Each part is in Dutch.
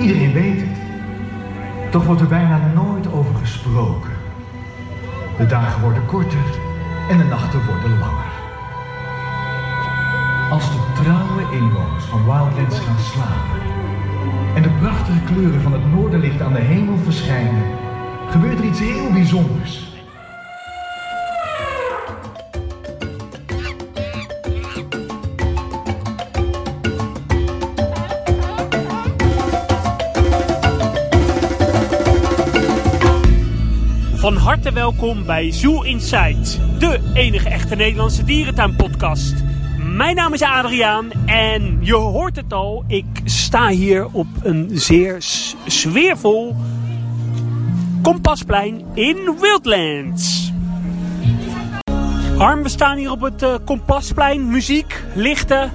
Iedereen weet het. Toch wordt er bijna nooit over gesproken. De dagen worden korter en de nachten worden langer. Als de trouwe inwoners van Wildlands gaan slapen en de prachtige kleuren van het noorderlicht aan de hemel verschijnen, gebeurt er iets heel bijzonders. Van harte welkom bij Zoo Inside, de enige echte Nederlandse dierentuinpodcast. Mijn naam is Adriaan en je hoort het al, ik sta hier op een zeer sfeervol kompasplein in Wildlands. Harm, we staan hier op het eh, kompasplein, muziek, lichten.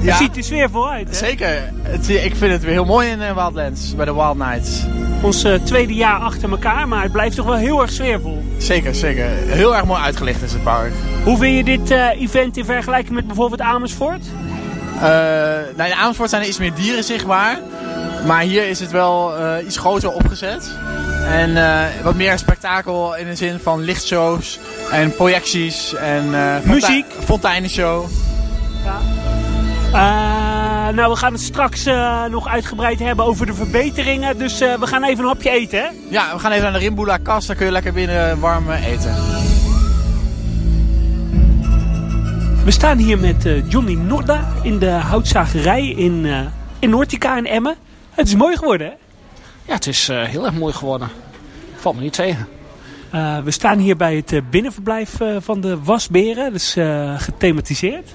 Ja. Het ziet er sfeervol uit. Hè? Zeker. Het, ik vind het weer heel mooi in eh, Wildlands, bij de Wild Nights. Ons eh, tweede jaar achter elkaar, maar het blijft toch wel heel erg sfeervol. Zeker, zeker. Heel erg mooi uitgelicht is het park. Hoe vind je dit eh, event in vergelijking met bijvoorbeeld Amersfoort? Eh nou, in Amersfoort zijn er iets meer dieren zichtbaar. Maar hier is het wel iets groter opgezet. En wat meer spektakel in de zin van lichtshows en projecties en Muziek. fonteinenshow. Eh, nou, we gaan het straks eh, nog uitgebreid hebben over de verbeteringen. Dus eh, we gaan even een hapje eten, hè? Ja, we gaan even naar de Rimbula kast. Dan kun je lekker binnen warm eh, eten. We staan hier met eh, Johnny Norda in de houtzagerij in, eh in Noortica in Emmen. Het is mooi geworden, hè? Ja, het is eh, heel erg mooi geworden. Valt me niet tegen. Eh, we staan hier bij het eh, binnenverblijf eh, van de wasberen. Dus eh, gethematiseerd.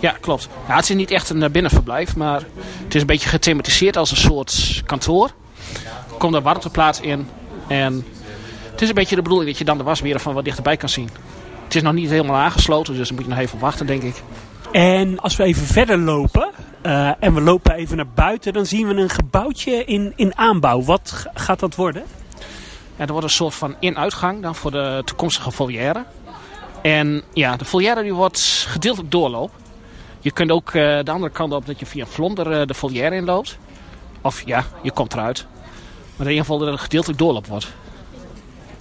Ja, klopt. Ja, het is niet echt een eh, binnenverblijf, maar het is een beetje gethematiseerd als een soort kantoor. Er komt een warmteplaats in en het is een beetje de bedoeling dat je dan de wasberen van wat dichterbij kan zien. Het is nog niet helemaal aangesloten, dus dan moet je nog even wachten, denk ik. En als we even verder lopen eh, en we lopen even naar buiten, dan zien we een gebouwtje in, in aanbouw. Wat gaat dat worden? Ja, er wordt een soort van in-uitgang dan voor de toekomstige volière. En ja, de volière die wordt gedeeltelijk doorloop. Je kunt ook eh, de andere kant op dat je via Vlonder eh, de volière inloopt. Of ja, je komt eruit. Maar in ieder geval dat het gedeeltelijk doorloop wordt.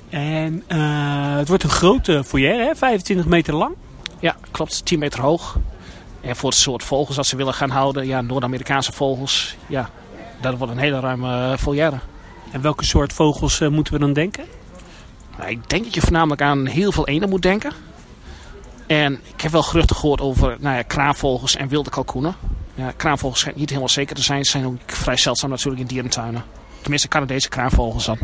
En eh, het wordt een grote foyer, hè? 25 meter lang. Ja, klopt. 10 meter hoog. En voor het soort vogels dat ze willen gaan houden, ja, Noord-Amerikaanse vogels, ja, dat wordt een hele ruime volière. En welke soort vogels moeten we dan denken? Nou, ik denk dat je voornamelijk aan heel veel eenden moet denken. En ik heb wel geruchten gehoord over nou ja, kraanvogels en wilde kalkoenen. Ja, kraanvogels schijnt niet helemaal zeker te zijn. Ze zijn ook vrij zeldzaam natuurlijk in dierentuinen. Tenminste Canadese kraanvogels dan.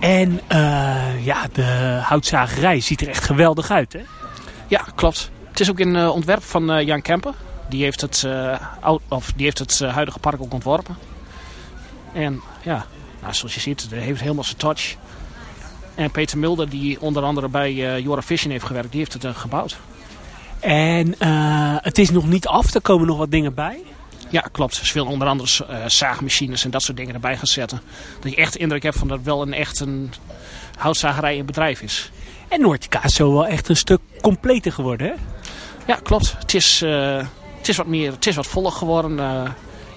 En eh, ja, de houtzagerij ziet er echt geweldig uit, hè? Ja, klopt. Het is ook in uh, ontwerp van uh, Jan Kemper. Die heeft het, oud, of die heeft het huidige park ook ontworpen. En ja, nou, zoals je ziet, het heeft helemaal zijn touch. En Peter Mulder, die onder andere bij uh, Jora Vision heeft gewerkt, die heeft het uh, gebouwd. En uh, het is nog niet af, er komen nog wat dingen bij. Ja, klopt. Ze willen onder andere zaagmachines en dat soort dingen erbij gaan zetten. Dat je echt de indruk hebt van dat het wel een echt een houtzagerij in bedrijf is. En Noortica is zo wel echt een stuk completer geworden, hè? Ja, klopt. Het is, het is, wat, meer, het is wat voller geworden.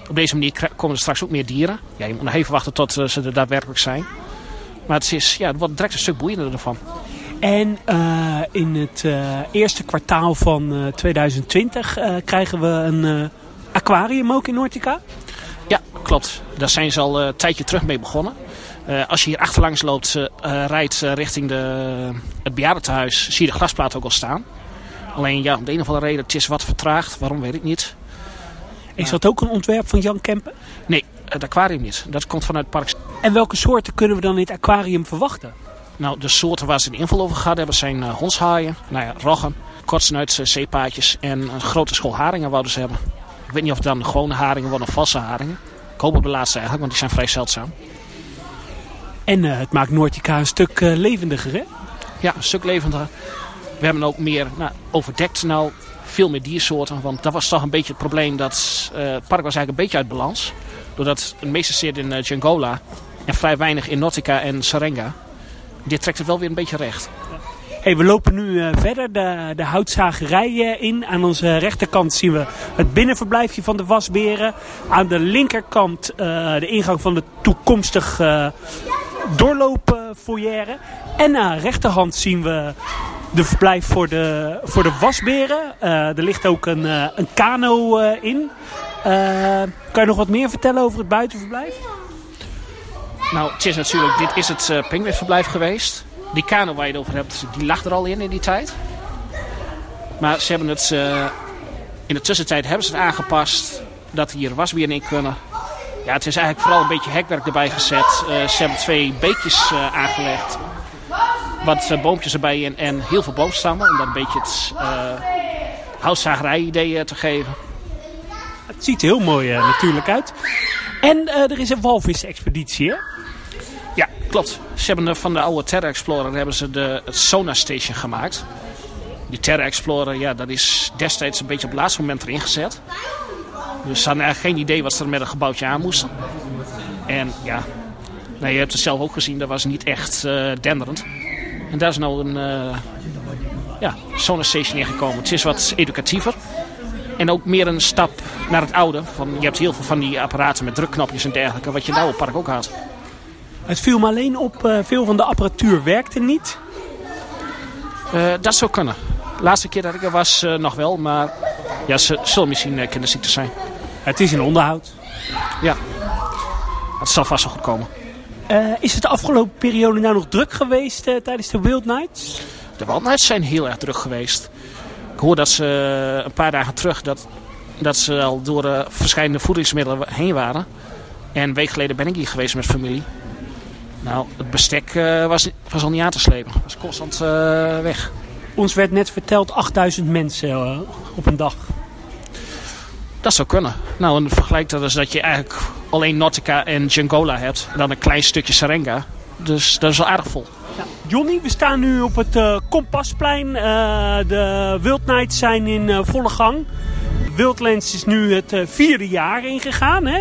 Op deze manier komen er straks ook meer dieren. Ja, je moet nog even wachten tot ze er daadwerkelijk zijn. Maar het, is, ja, het wordt direct een stuk boeiender ervan. En uh, in het uh, eerste kwartaal van uh, 2020 krijgen we een aquarium ook in Noortica? Ja, klopt. Daar zijn ze al een tijdje terug mee begonnen. als je hier achterlangs loopt, rijdt richting de, het bejaardentehuis, zie je de glasplaat ook al staan. Alleen ja, om de een of andere reden, het is wat vertraagd. Waarom weet ik niet. Is dat ook een ontwerp van Jan Kempen? Nee, het aquarium niet. Dat komt vanuit het park. En welke soorten kunnen we dan in het aquarium verwachten? Nou, de soorten waar ze een invul over gehad hebben zijn uh, hondshaaien, nou ja, roggen, kortsnuits, uh, zeepaadjes en een grote school haringen wouden ze hebben. Ik weet niet of het dan gewone haringen worden of valse haringen. Ik hoop op de laatste eigenlijk, want die zijn vrij zeldzaam. En uh, het maakt Noortica een stuk levendiger, hè? Ja, een stuk levendiger. We hebben ook meer nou, overdekt nou veel meer diersoorten. Want dat was toch een beetje het probleem dat het park was eigenlijk een beetje uit balans. Doordat het meeste zit in uh, Jangola en vrij weinig in Nautica en Sarenga. Dit trekt het wel weer een beetje recht. Hey, we lopen nu eh, verder de, de houtzagerij eh, in. Aan onze rechterkant zien we het binnenverblijfje van de wasberen. Aan de linkerkant eh, de ingang van de toekomstig doorloopfoyer. en aan rechterhand zien we de verblijf voor de, voor de wasberen. er ligt ook een, een kano in. Kan je nog wat meer vertellen over het buitenverblijf? Nou, het is natuurlijk, dit is het uh, pinguïnverblijf geweest. Die kano waar je het over hebt, die lag er al in in die tijd. Maar ze hebben het, uh, in de tussentijd hebben ze het aangepast dat hier wasbieren in kunnen. Ja, het is eigenlijk vooral een beetje hekwerk erbij gezet. Uh, ze hebben twee beekjes aangelegd. Wat boompjes erbij en, en heel veel boomstammen. Om dat een beetje het houtzagerij idee te geven. Het ziet er heel mooi natuurlijk uit. En er is een walvis-expeditie, hè? Ja, klopt. Ze hebben van de oude Terra Explorer hebben ze de, het Station gemaakt. Die Terra Explorer, ja, dat is destijds een beetje op het laatste moment erin gezet. Dus ze hadden eigenlijk geen idee wat ze er met een gebouwtje aan moesten. En ja, nou, je hebt het zelf ook gezien, dat was niet echt denderend. En daar is nou een uh, ja, Station ingekomen. Het is wat educatiever. En ook meer een stap naar het oude. Van, je hebt heel veel van die apparaten met drukknopjes en dergelijke, wat je in het oude park ook had. Het viel me alleen op, uh, veel van de apparatuur werkte niet. Uh, dat zou kunnen. De laatste keer dat ik er was uh, nog wel, maar ja, ze zullen misschien kinderziektes zijn. Het is in onderhoud. Ja, het zal vast wel goed komen. is het de afgelopen periode nou nog druk geweest tijdens de Wild Nights? De Wild Nights zijn heel erg druk geweest. Ik hoor dat ze een paar dagen terug dat, dat ze al door verschillende voedingsmiddelen heen waren. En een week geleden ben ik hier geweest met familie. Nou, het bestek uh, was, was al niet aan te slepen. Het was constant uh, weg. Ons werd net verteld 8000 mensen op een dag. Dat zou kunnen. Nou, en vergelijk dat is dat je eigenlijk alleen Nautica en Jangola hebt. En dan een klein stukje Serenga. Dus dat is wel aardig vol. Johnny, we staan nu op het uh, Kompasplein. Uh, de Wild Nights zijn in uh, volle gang. Wildlands is nu het vierde jaar ingegaan, hè?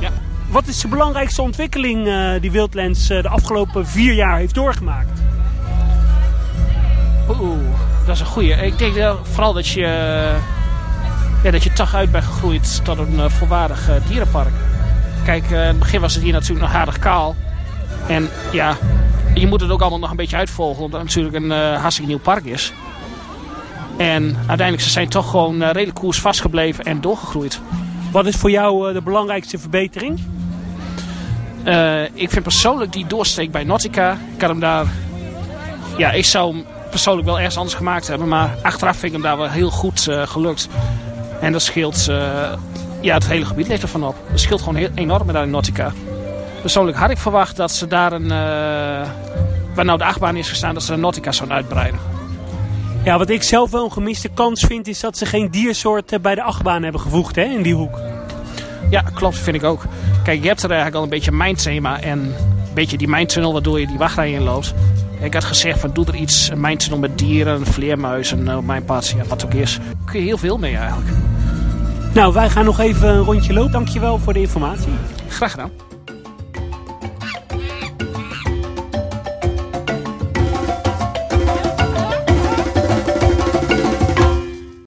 Ja. Wat is de belangrijkste ontwikkeling die Wildlands de afgelopen vier jaar heeft doorgemaakt? Oeh, dat is een goeie. Ik denk vooral dat je, ja, dat je toch uit bent gegroeid tot een volwaardig dierenpark. Kijk, in het begin was het hier natuurlijk nog aardig kaal. En ja, je moet het ook allemaal nog een beetje uitvolgen, omdat het natuurlijk een hartstikke nieuw park is. En uiteindelijk ze zijn toch gewoon redelijk koers vastgebleven en doorgegroeid. Wat is voor jou de belangrijkste verbetering? Ik vind persoonlijk die doorsteek bij Nautica. Ik had hem daar. Ja, ik zou hem persoonlijk wel ergens anders gemaakt hebben. Maar achteraf vind ik hem daar wel heel goed gelukt. En dat scheelt. Ja, het hele gebied ligt ervan op. Dat scheelt gewoon heel enorm met daar in Nautica. Persoonlijk had ik verwacht dat ze daar een. waar nou de achtbaan is gestaan, dat ze de Nautica zouden uitbreiden. Ja, wat ik zelf wel een gemiste kans vind, is dat ze geen diersoort bij de achtbaan hebben gevoegd hè, in die hoek. Ja, klopt, vind ik ook. Kijk, je hebt er eigenlijk al een beetje mijnthema en een beetje die mijntunnel waardoor je die wachtrij inloopt. Ik had gezegd van doe er iets, een mijntunnel met dieren, vleermuizen op mijn pad, ja, wat ook is. Daar kun je heel veel mee eigenlijk. Nou, wij gaan nog even een rondje lopen. Dankjewel voor de informatie. Graag gedaan.